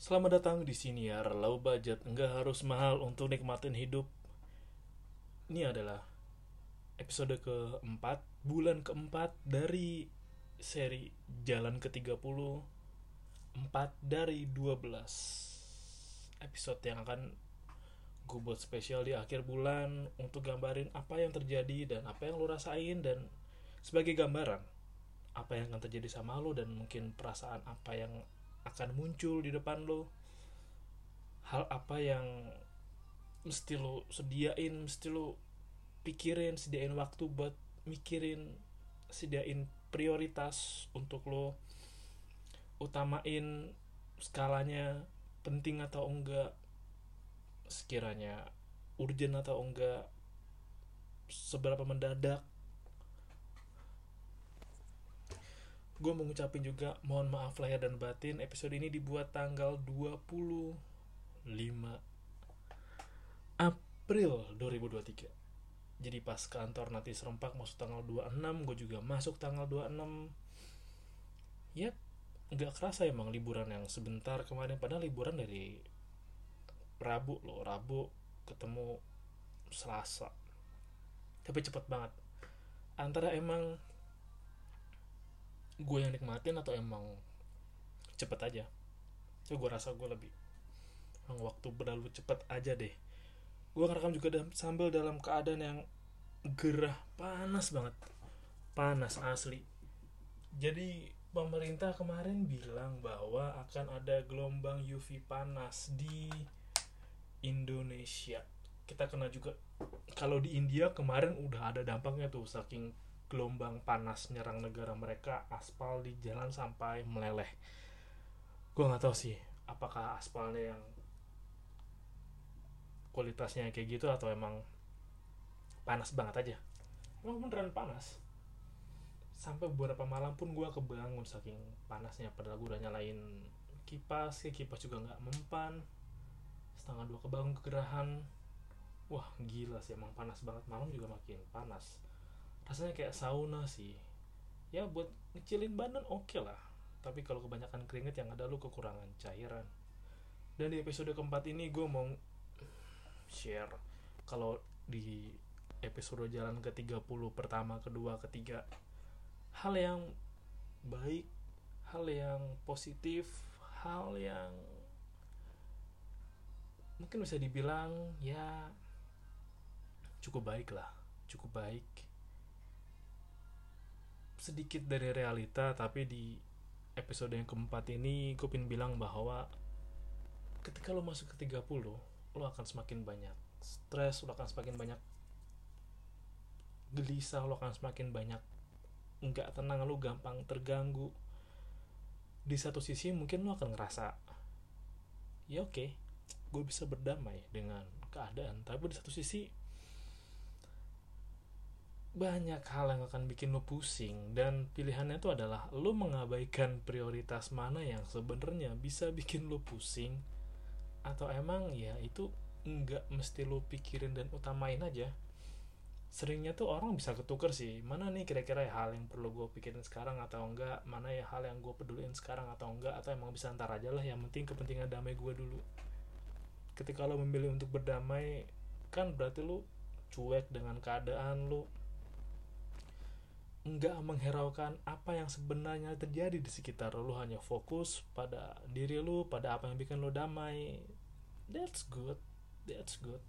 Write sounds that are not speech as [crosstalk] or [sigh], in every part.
Selamat datang di sini ya, low budget, nggak harus mahal untuk nikmatin hidup. Ini adalah episode keempat, bulan keempat dari seri Jalan ke-30 4 dari 12 episode yang akan gue buat spesial di akhir bulan untuk gambarin apa yang terjadi dan apa yang lo rasain dan sebagai gambaran apa yang akan terjadi sama lo dan mungkin perasaan apa yang akan muncul di depan lo. Hal apa yang mesti lo sediain mesti lo pikirin sediain waktu buat mikirin sediain prioritas untuk lo utamain skalanya penting atau enggak sekiranya urgent atau enggak seberapa mendadak gue mau ngucapin juga mohon maaf lahir dan batin. Episode ini dibuat tanggal 25 April 2023 jadi pas kantor nanti serempak masuk tanggal 26 gue juga masuk tanggal 26 yep nggak kerasa emang liburan yang sebentar kemarin. Padahal liburan dari Rabu loh. Rabu ketemu Selasa. Tapi cepet banget. Antara emang gue yang nikmatin atau emang cepet aja? So gue rasa gue lebih emang waktu berlalu cepet aja deh. Gue ngerekam juga dalam, sambil dalam keadaan yang gerah panas banget. Panas asli. Jadi pemerintah kemarin bilang bahwa akan ada gelombang UV panas di Indonesia. Kita kena juga kalau di India kemarin udah ada dampaknya tuh saking gelombang panas nyerang negara mereka aspal di jalan sampai meleleh. Gue nggak tahu sih apakah aspalnya yang kualitasnya kayak gitu atau emang panas banget aja. Emang beneran panas. Sampai beberapa malam pun gue kebangun saking panasnya padahal gue udah nyalain kipas ya kipas juga nggak mempan. Setengah dua kebangun kegerahan. Wah gila sih emang panas banget. Malam juga makin panas rasanya kayak sauna sih. Ya buat ngecilin badan oke okay lah. Tapi kalau kebanyakan keringet yang ada lu kekurangan cairan. Dan di episode keempat ini gue mau share. Kalau di episode jalan ke 30 pertama kedua ketiga hal yang baik hal yang positif hal yang mungkin bisa dibilang ya cukup baik lah. Cukup baik sedikit dari realita tapi di episode yang keempat ini gue pengen bilang bahwa ketika lo masuk ke 30 lo akan semakin banyak stres lo akan semakin banyak gelisah lo akan semakin banyak nggak tenang lo gampang terganggu. Di satu sisi mungkin lo akan ngerasa ya oke okay, gue bisa berdamai dengan keadaan. Tapi di satu sisi banyak hal yang akan bikin lo pusing dan pilihannya itu adalah lo mengabaikan prioritas mana yang sebenarnya bisa bikin lo pusing atau emang ya itu nggak mesti lo pikirin dan utamain aja. Seringnya tuh orang bisa ketuker sih mana nih kira-kira ya hal yang perlu gue pikirin sekarang atau enggak mana ya hal yang gue peduliin sekarang atau enggak atau emang bisa ntar aja lah yang penting kepentingan damai gue dulu. Ketika lo memilih untuk berdamai kan berarti lo cuek dengan keadaan lo nggak menghiraukan apa yang sebenarnya terjadi di sekitar lo hanya fokus pada diri lo pada apa yang bikin lo damai. That's good that's good.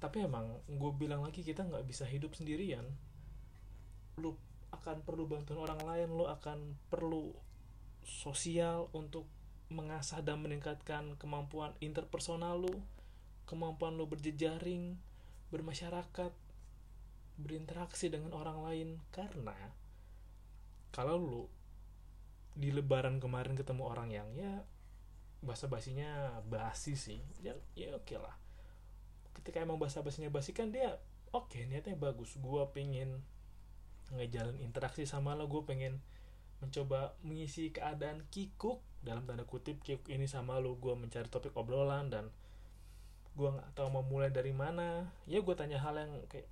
Tapi emang gue bilang lagi kita nggak bisa hidup sendirian. Lo akan perlu bantuan orang lain lo akan perlu sosial untuk mengasah dan meningkatkan kemampuan interpersonal lo kemampuan lo berjejaring bermasyarakat berinteraksi dengan orang lain. Karena kalau lu di lebaran kemarin ketemu orang yang ya bahasa basinya basi sih ya ya oke okay lah. Ketika emang bahasa basinya basi kan dia oke okay, niatnya bagus. Gue pengen ngejalan interaksi sama lo gue pengen mencoba mengisi keadaan kikuk dalam tanda kutip kikuk ini sama lo. Gue mencari topik obrolan dan gue nggak tahu mau mulai dari mana. Ya gue tanya hal yang kayak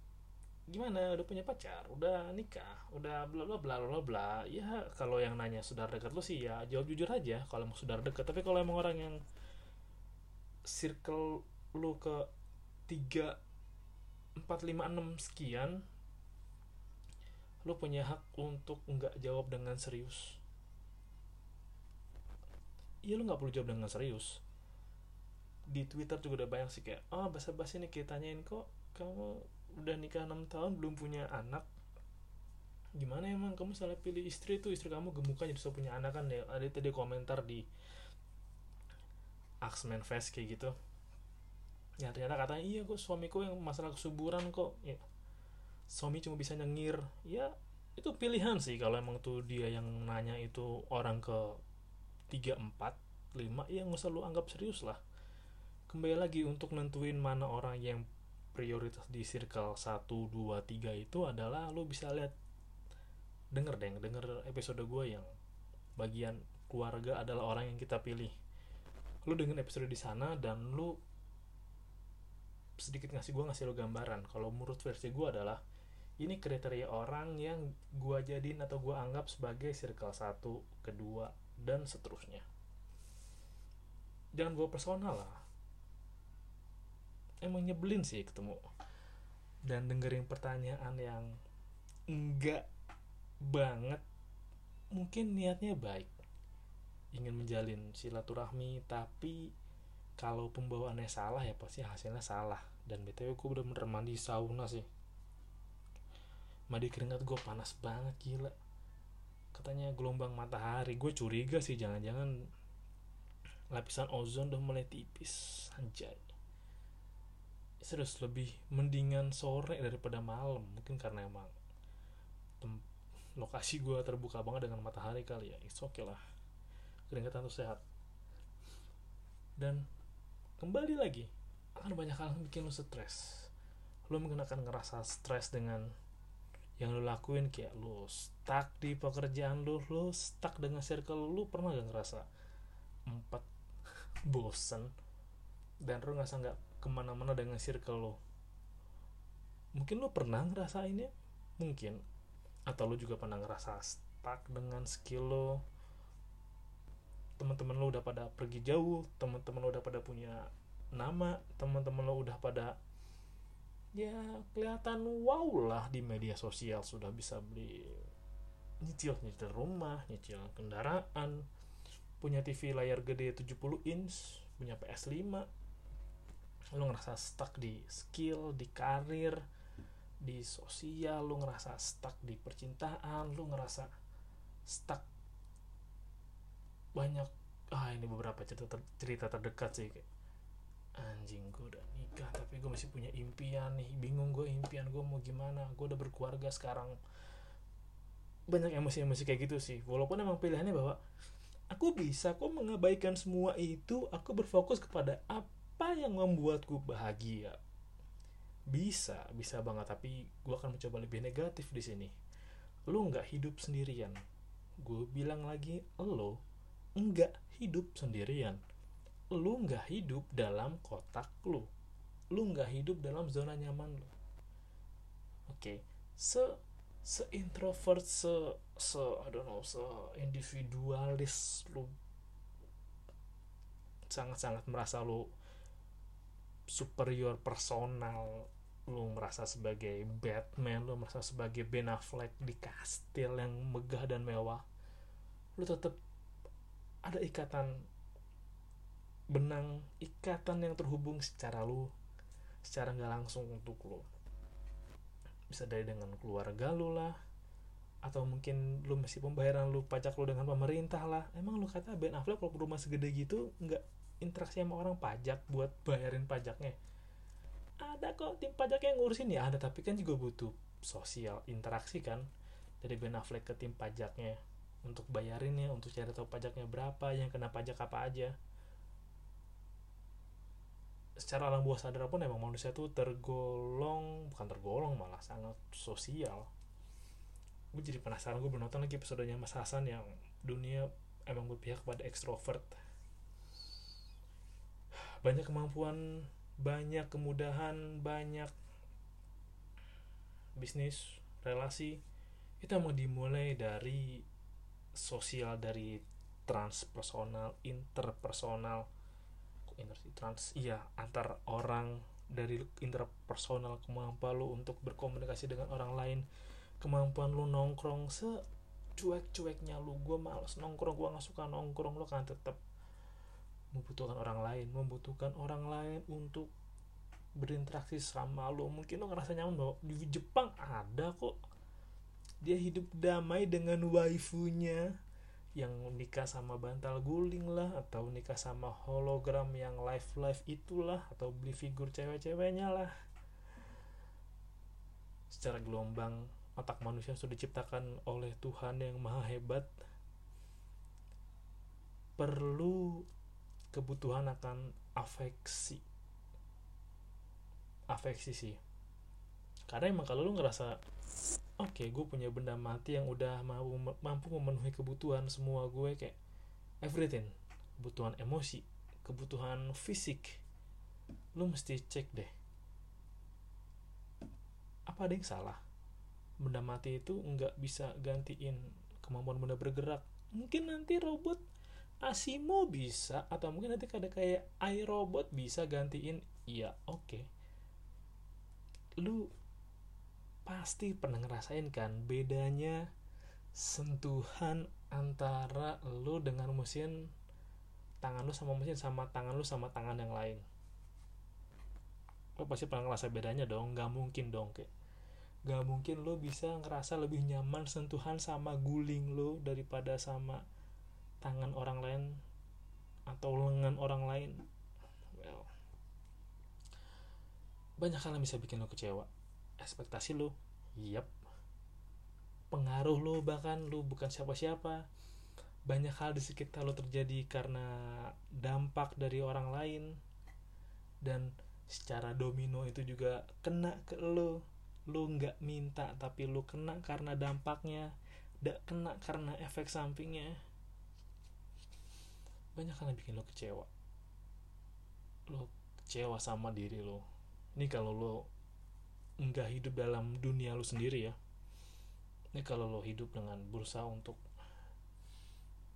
gimana udah punya pacar udah nikah udah bla bla bla bla bla. Ya kalau yang nanya saudara dekat lu sih ya jawab jujur aja kalau mau saudara dekat. Tapi kalau emang orang yang circle lu ke tiga empat lima enam sekian lu punya hak untuk nggak jawab dengan serius. Iya lu nggak perlu jawab dengan serius. Di Twitter juga udah banyak sih kayak oh basa-basi nih kita tanyain kok kamu udah nikah 6 tahun belum punya anak gimana emang? Kamu salah pilih istri tuh istri kamu gemukan jadi bisa punya anak kan? Ya ada tadi komentar di Axman Fest kayak gitu. Ya ternyata katanya iya kok suamiku yang masalah kesuburan kok. Ya suami cuma bisa nyengir. Ya itu pilihan sih kalau emang tuh dia yang nanya itu orang ke 3, 4, 5 ya nggak usah lu anggap serius lah. Kembali lagi untuk nentuin mana orang yang prioritas di circle 1, 2, 3 itu adalah lo bisa lihat. Denger deh denger episode gue yang bagian keluarga adalah orang yang kita pilih. Lo dengan episode di sana dan lo sedikit ngasih gue ngasih lo gambaran. Kalau menurut versi gue adalah ini kriteria orang yang gue jadiin atau gue anggap sebagai circle 1, kedua, dan seterusnya. Jangan gue personal lah emang nyebelin sih ketemu. Dan dengerin pertanyaan yang enggak banget. Mungkin niatnya baik. Ingin menjalin silaturahmi tapi kalau pembawaannya salah ya pasti hasilnya salah. Dan btw gue bener-bener mandi sauna sih. Mandi keringat gue panas banget gila. Katanya gelombang matahari. Gue curiga sih jangan-jangan lapisan ozon udah mulai tipis. Anjay serius lebih mendingan sore daripada malam. Mungkin karena emang tem- lokasi gue terbuka banget dengan matahari kali ya. It's okay lah. Keringatan tuh sehat. Dan kembali lagi akan banyak hal yang bikin lo stres. Lo mungkin akan ngerasa stres dengan yang lo lakuin kayak lo stuck di pekerjaan lo lo stuck dengan circle lo pernah gak ngerasa empat [laughs] bosen? Dan lo ngerasa nggak ke mana-mana dengan circle lo. Mungkin lo pernah ngerasainnya? Mungkin. Atau lo juga pernah ngerasa stuck dengan skill lo? Teman-teman lo udah pada pergi jauh teman-teman lo udah pada punya nama teman-teman lo udah pada ya kelihatan wow lah di media sosial sudah bisa beli nyicil nyicil rumah nyicil kendaraan punya TV layar gede 70 inch punya PS5 lu ngerasa stuck di skill di karir di sosial lu ngerasa stuck di percintaan lu ngerasa stuck banyak ah ini beberapa cerita ter, cerita terdekat sih anjing gue udah nikah tapi gue masih punya impian nih bingung gue impian gue mau gimana gue udah berkeluarga sekarang. Banyak emosi-emosi kayak gitu sih walaupun emang pilihannya bahwa aku bisa kok mengabaikan semua itu aku berfokus kepada apa apa yang membuatku bahagia? Bisa bisa banget tapi gue akan mencoba lebih negatif di sini. Lo nggak hidup sendirian. Gue bilang lagi lo nggak hidup sendirian. Lo nggak hidup dalam kotak lo lo nggak hidup dalam zona nyaman lo oke se se introvert se se I don't know se individualis lo sangat-sangat merasa lo superior personal lu merasa sebagai Batman lu merasa sebagai Ben Affleck di kastil yang megah dan mewah lu tetap ada ikatan benang ikatan yang terhubung secara lu secara nggak langsung untuk lu. Bisa dari dengan keluarga lu lah atau mungkin lu masih pembayaran lu pajak lu dengan pemerintah lah. Emang lu kata Ben Affleck kalau rumah segede gitu nggak interaksi sama orang pajak buat bayarin pajaknya. Ada kok tim pajak yang ngurusin? Ya ada tapi kan juga butuh sosial interaksi kan. Dari Ben Affleck ke tim pajaknya untuk bayarinnya untuk cari tahu pajaknya berapa yang kena pajak apa aja. Secara alam bawah sadar pun emang manusia tuh tergolong bukan tergolong malah sangat sosial. Gue jadi penasaran gue menonton lagi episodenya Mas Hasan yang dunia emang berpihak pada ekstrovert banyak kemampuan banyak kemudahan banyak bisnis relasi. Itu emang dimulai dari sosial dari transpersonal interpersonal. Trans iya antar orang dari interpersonal kemampuan lu untuk berkomunikasi dengan orang lain. Kemampuan lu nongkrong se cuek-cueknya lu gue males nongkrong gue nggak suka nongkrong lu kan tetap membutuhkan orang lain membutuhkan orang lain untuk berinteraksi sama lu mungkin lu ngerasa nyaman bahwa di Jepang ada kok. Dia hidup damai dengan waifunya yang nikah sama bantal guling lah atau nikah sama hologram yang live live itulah atau beli figur cewek-ceweknya lah. Secara gelombang otak manusia sudah diciptakan oleh Tuhan yang maha hebat. Perlu kebutuhan akan afeksi. Afeksi sih. Karena emang kalau lu ngerasa oke okay, gue punya benda mati yang udah mampu mampu memenuhi kebutuhan semua gue kayak everything. Kebutuhan emosi kebutuhan fisik lu mesti cek deh. Apa ada yang salah? Benda mati itu nggak bisa gantiin kemampuan benda bergerak. Mungkin nanti robot Asimo bisa atau mungkin nanti ada kayak iRobot bisa gantiin. Iya oke. Okay. lu pasti pernah ngerasain kan bedanya sentuhan antara lu dengan mesin tangan lu sama mesin sama tangan lu sama tangan yang lain? Lo pasti pernah ngerasa bedanya dong nggak mungkin dong kayak. Nggak mungkin lo bisa ngerasa lebih nyaman sentuhan sama guling lo daripada sama tangan orang lain atau lengan orang lain. Well banyak hal yang bisa bikin lo kecewa. Ekspektasi lu yep. Pengaruh lu bahkan lu bukan siapa-siapa. Banyak hal di sekitar lu terjadi karena dampak dari orang lain. Dan secara domino itu juga kena ke lu lu nggak minta tapi lu kena karena dampaknya. Tidak kena karena efek sampingnya banyak hal yang bikin lo kecewa. Lo kecewa sama diri lo. Ini kalau lo nggak hidup dalam dunia lu sendiri ya. Ini kalau lo hidup dengan berusaha untuk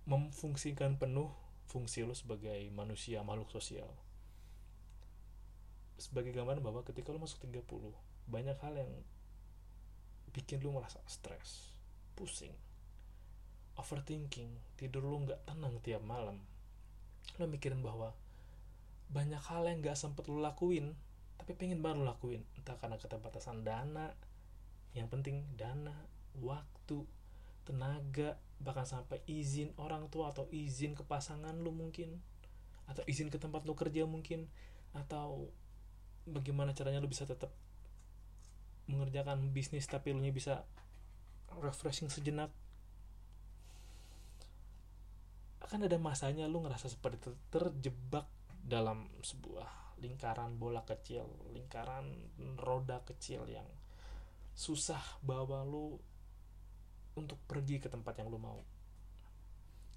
memfungsikan penuh fungsi lo sebagai manusia makhluk sosial. Sebagai gambaran bahwa ketika lo masuk 30 banyak hal yang bikin lo merasa stres pusing overthinking tidur lo nggak tenang tiap malam lo mikirin bahwa banyak hal yang nggak sempet lo lakuin tapi pengen baru lakuin. Entah karena keterbatasan dana yang penting dana waktu tenaga bahkan sampai izin orang tua atau izin ke pasangan lu mungkin atau izin ke tempat lu kerja mungkin atau bagaimana caranya lu bisa tetap mengerjakan bisnis tapi lu bisa refreshing sejenak akan ada masanya lu ngerasa seperti terjebak dalam sebuah lingkaran bola kecil lingkaran roda kecil yang susah bawa lu untuk pergi ke tempat yang lu mau.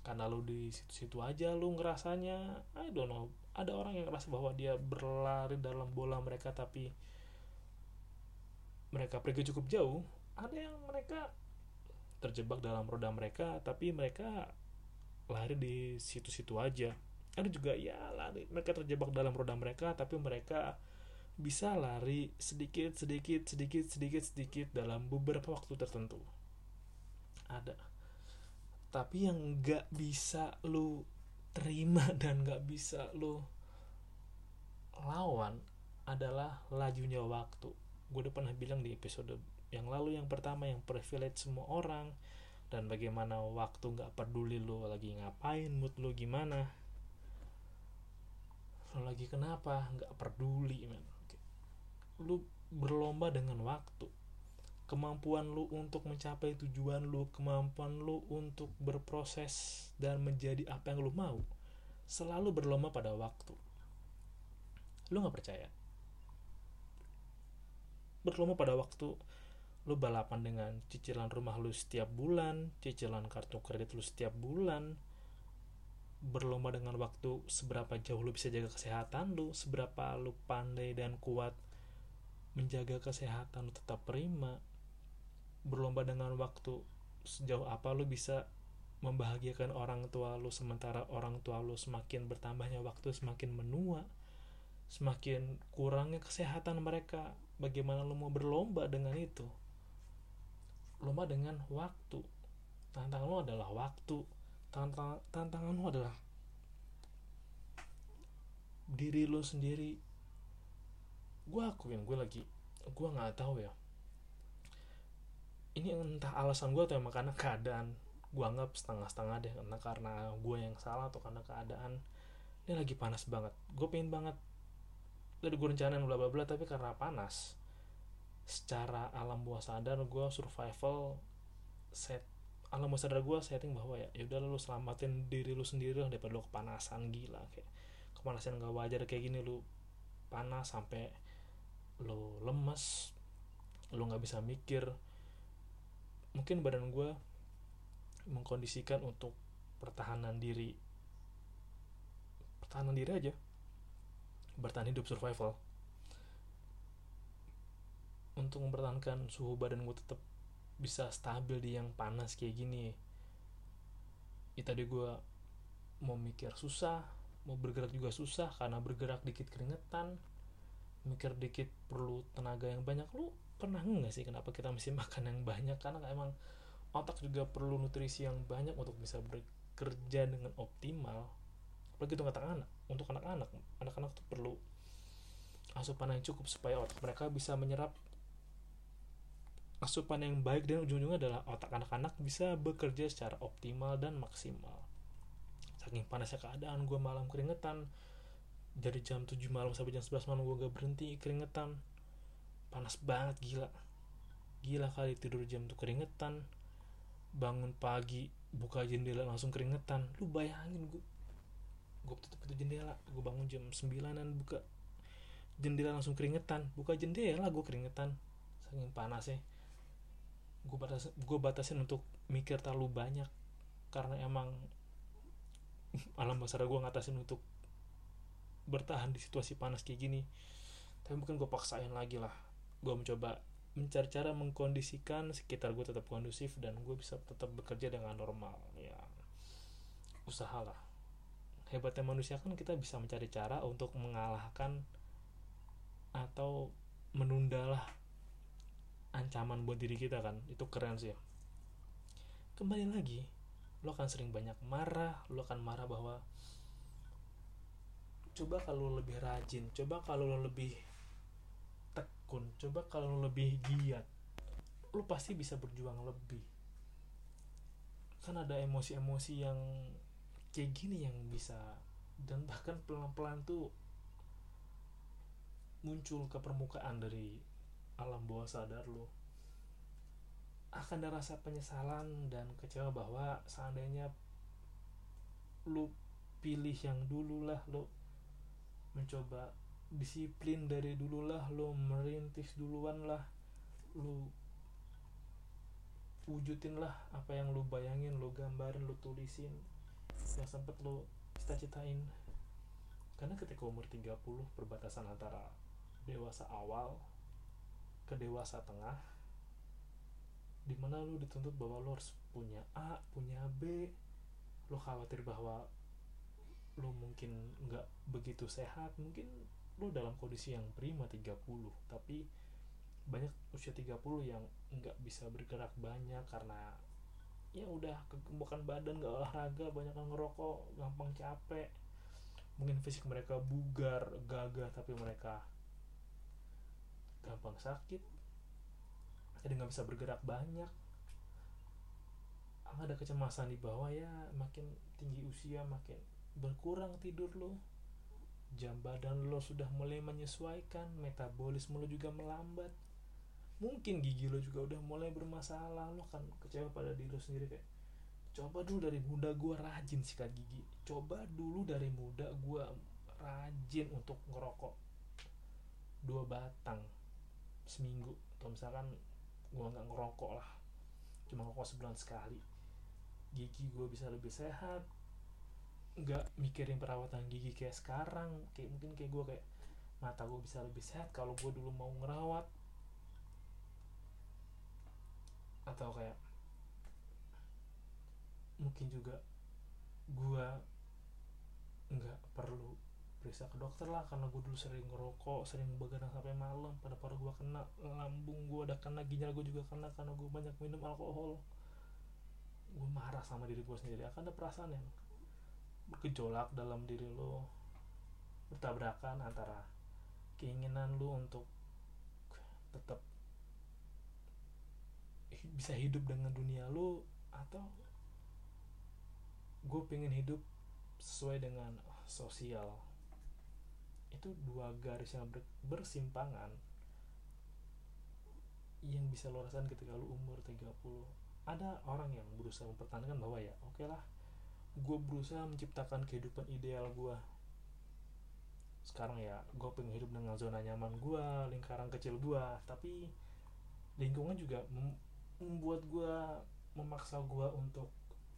Karena lu di situ-situ aja lu ngerasanya I don't know ada orang yang ngerasa bahwa dia berlari dalam bola mereka tapi mereka pergi cukup jauh. Ada yang mereka terjebak dalam roda mereka tapi mereka lari di situ-situ aja. Ada juga ya lari. Mereka terjebak dalam roda mereka tapi mereka bisa lari sedikit sedikit sedikit sedikit sedikit dalam beberapa waktu tertentu. Ada. Tapi yang nggak bisa lu terima [laughs] dan nggak bisa lu lawan adalah lajunya waktu. Gue udah pernah bilang di episode yang lalu yang pertama yang privilege semua orang dan bagaimana waktu nggak peduli lu lagi ngapain mood lu gimana. Lo lagi kenapa? Nggak peduli men. Lu berlomba dengan waktu. Kemampuan lu untuk mencapai tujuan lu kemampuan lu untuk berproses dan menjadi apa yang lu mau selalu berlomba pada waktu. Lu nggak percaya? Berlomba pada waktu lu balapan dengan cicilan rumah lu setiap bulan cicilan kartu kredit lu setiap bulan berlomba dengan waktu seberapa jauh lu bisa jaga kesehatan lu seberapa lu pandai dan kuat menjaga kesehatan lu tetap prima berlomba dengan waktu sejauh apa lu bisa membahagiakan orang tua lu sementara orang tua lu semakin bertambahnya waktu semakin menua semakin kurangnya kesehatan mereka. Bagaimana lu mau berlomba dengan itu lomba dengan waktu. Tantangan lu adalah waktu. Tantangan tantangan lu adalah diri lu sendiri. Gue akuin gue lagi gue nggak tahu ya. Ini entah alasan gue atau emang karena keadaan. Gue anggap setengah-setengah deh karena karena gue yang salah atau karena keadaan. Ini lagi panas banget. Gue pengen banget dari gue rencanain bla bla bla tapi karena panas secara alam bawah sadar gue survival set alam bawah sadar gue setting bahwa ya yaudah lu selamatin diri lu sendiri lah daripada lu kepanasan gila kayak kepanasan gak wajar kayak gini lu panas sampai lu lemes lu nggak bisa mikir. Mungkin badan gue mengkondisikan untuk pertahanan diri pertahanan diri aja bertahan hidup survival untuk mempertahankan suhu badan gue tetap bisa stabil di yang panas kayak gini. Ya tadi gue mau mikir susah mau bergerak juga susah karena bergerak dikit keringetan mikir dikit perlu tenaga yang banyak. Lu pernah nggak sih kenapa kita mesti [laughs] makan yang banyak? Karena emang otak juga perlu nutrisi yang banyak untuk bisa bekerja dengan optimal. Apalagi untuk anak-anak untuk anak-anak. Anak-anak tuh perlu asupan yang cukup supaya otak mereka bisa menyerap asupan yang baik dan ujung-ujungnya adalah otak anak-anak bisa bekerja secara optimal dan maksimal. Saking panasnya keadaan gue malam keringetan. Dari jam 7 malam sampai jam 11 malam gue gak berhenti keringetan. Panas banget gila. Gila kali tidur jam tuh keringetan. Bangun pagi buka jendela langsung keringetan. Lu bayangin gue gue tutup itu jendela gue bangun jam 9an buka jendela langsung keringetan. Buka jendela gue keringetan. Saking panasnya gue batas gue batasin untuk mikir terlalu banyak. Karena emang alam besar gue ngatasin untuk bertahan di situasi panas kayak gini. Tapi mungkin gue paksain lagi lah. Gue mencoba mencari cara mengkondisikan sekitar gue tetap kondusif dan gue bisa tetap bekerja dengan normal. Ya usahalah. Hebatnya manusia kan kita bisa mencari cara untuk mengalahkan atau menundalah ancaman buat diri kita kan. Itu keren sih. Kembali lagi lo akan sering banyak marah lo akan marah bahwa coba kalau lebih rajin coba kalau lo lebih tekun coba kalau lebih giat lu pasti bisa berjuang lebih. Kan ada emosi-emosi yang kayak gini yang bisa dan bahkan pelan-pelan tuh muncul ke permukaan dari alam bawah sadar lu. Akan ada rasa penyesalan dan kecewa bahwa seandainya lu pilih yang dulu lah lu mencoba disiplin dari dulu lah lo merintis duluan lah lo wujudin lah apa yang lo bayangin lo gambarin lo tulisin yang sempet lo cita-citain. Karena ketika umur 30 perbatasan antara dewasa awal ke dewasa tengah di mana lo dituntut bahwa lo harus punya A punya B. Lo khawatir bahwa lo mungkin nggak begitu sehat mungkin lu dalam kondisi yang prima 30 tapi banyak usia 30 yang nggak bisa bergerak banyak karena ya udah kegembukan badan gak olahraga banyak yang ngerokok gampang capek. Mungkin fisik mereka bugar gagah tapi mereka gampang sakit jadi nggak bisa bergerak banyak. Ada kecemasan di bawah ya makin tinggi usia makin berkurang tidur lo jam badan lo sudah mulai menyesuaikan metabolisme lo juga melambat. Mungkin gigi lo juga udah mulai bermasalah lo kan kecewa pada diri lo sendiri kayak coba dulu dari muda gue rajin sikat gigi. Coba dulu dari muda gue rajin untuk ngerokok. Dua batang seminggu. Atau misalkan gue nggak ngerokok lah. Cuma ngerokok sebulan sekali. Gigi gue bisa lebih sehat. Nggak mikirin perawatan gigi kayak sekarang. Kayak mungkin kayak gue kayak mata gue bisa lebih sehat kalau gue dulu mau ngerawat. Atau kayak mungkin juga gua nggak perlu periksa ke dokter lah karena gue dulu sering ngerokok sering begadang sampai malam pada paru gue kena lambung gue udah kena ginjal gue juga kena karena gue banyak minum alkohol. Gue marah sama diri gue sendiri akan ada perasaan yang bergejolak dalam diri lo. Bertabrakan antara keinginan lo untuk tetap bisa hidup dengan dunia lo atau gue pengen hidup sesuai dengan sosial itu dua garis yang ber, bersimpangan yang bisa lo rasakan ketika lo umur 30 ada orang yang berusaha mempertahankan bahwa ya oke okay lah gue berusaha menciptakan kehidupan ideal gue sekarang ya gue pengen hidup dengan zona nyaman gue lingkaran kecil gue tapi lingkungan juga membuat gue memaksa gue untuk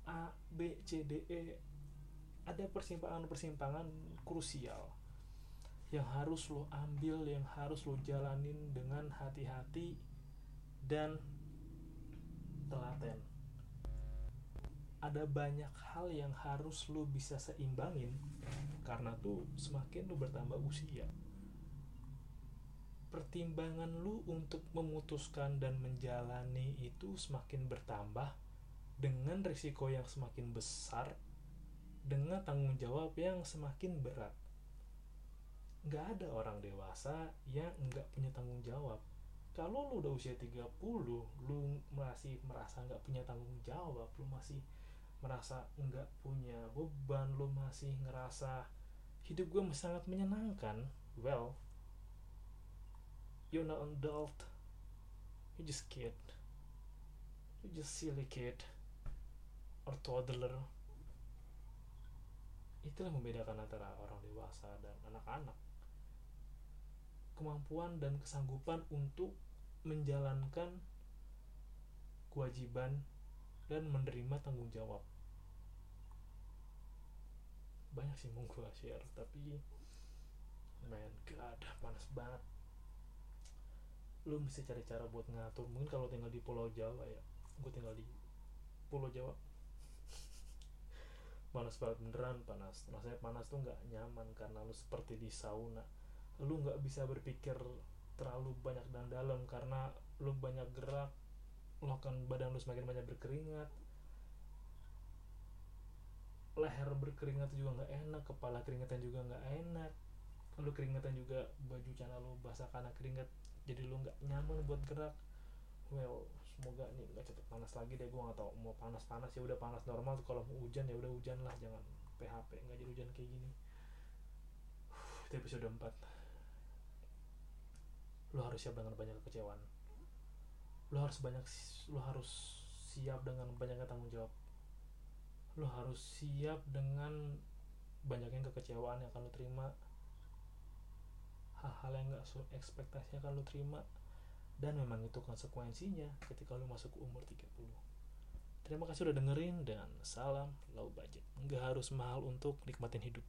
A B C D E. Ada persimpangan-persimpangan krusial yang harus lo ambil, yang harus lo jalanin dengan hati-hati dan telaten. Ada banyak hal yang harus lo bisa seimbangin karena tuh semakin lo bertambah usia. Pertimbangan lo untuk memutuskan dan menjalani itu semakin bertambah dengan risiko yang semakin besar dengan tanggung jawab yang semakin berat nggak ada orang dewasa yang nggak punya tanggung jawab. Kalau lu udah usia 30 lu masih merasa nggak punya tanggung jawab lu masih merasa nggak punya beban lu masih ngerasa hidup gue sangat menyenangkan well you're not an adult. You just kid. You just silly kid or toddler. Itulah membedakan antara orang dewasa dan anak-anak kemampuan dan kesanggupan untuk menjalankan kewajiban dan menerima tanggung jawab. Banyak sih mau gue share tapi man god panas banget. Lu mesti cari cara buat ngatur. Mungkin kalau tinggal di pulau Jawa ya gue tinggal di pulau Jawa. [laughs] Panas banget beneran panas. Rasanya panas tuh nggak nyaman karena lu seperti di sauna lu nggak bisa berpikir terlalu banyak dan dalam karena lu banyak gerak lo kan badan lu semakin banyak berkeringat leher berkeringat juga nggak enak kepala keringatan juga nggak enak lu keringatan juga baju celana lu basah karena keringat jadi lu nggak nyaman buat gerak. Well semoga nih nggak cepet panas lagi deh gue nggak tau mau panas panas ya udah panas normal kalau mau hujan ya udah hujan lah jangan PHP nggak jadi hujan kayak gini. Itu episode 4 lo harus siap dengan banyak kekecewaan. Lo harus banyak lo harus siap dengan banyaknya tanggung jawab. Lo harus siap dengan banyaknya kekecewaan yang akan lo terima. Hal-hal yang gak so ekspektasi akan lo terima. Dan memang itu konsekuensinya ketika lo masuk ke umur 30 terima kasih udah dengerin dan salam low budget. Nggak harus mahal untuk nikmatin hidup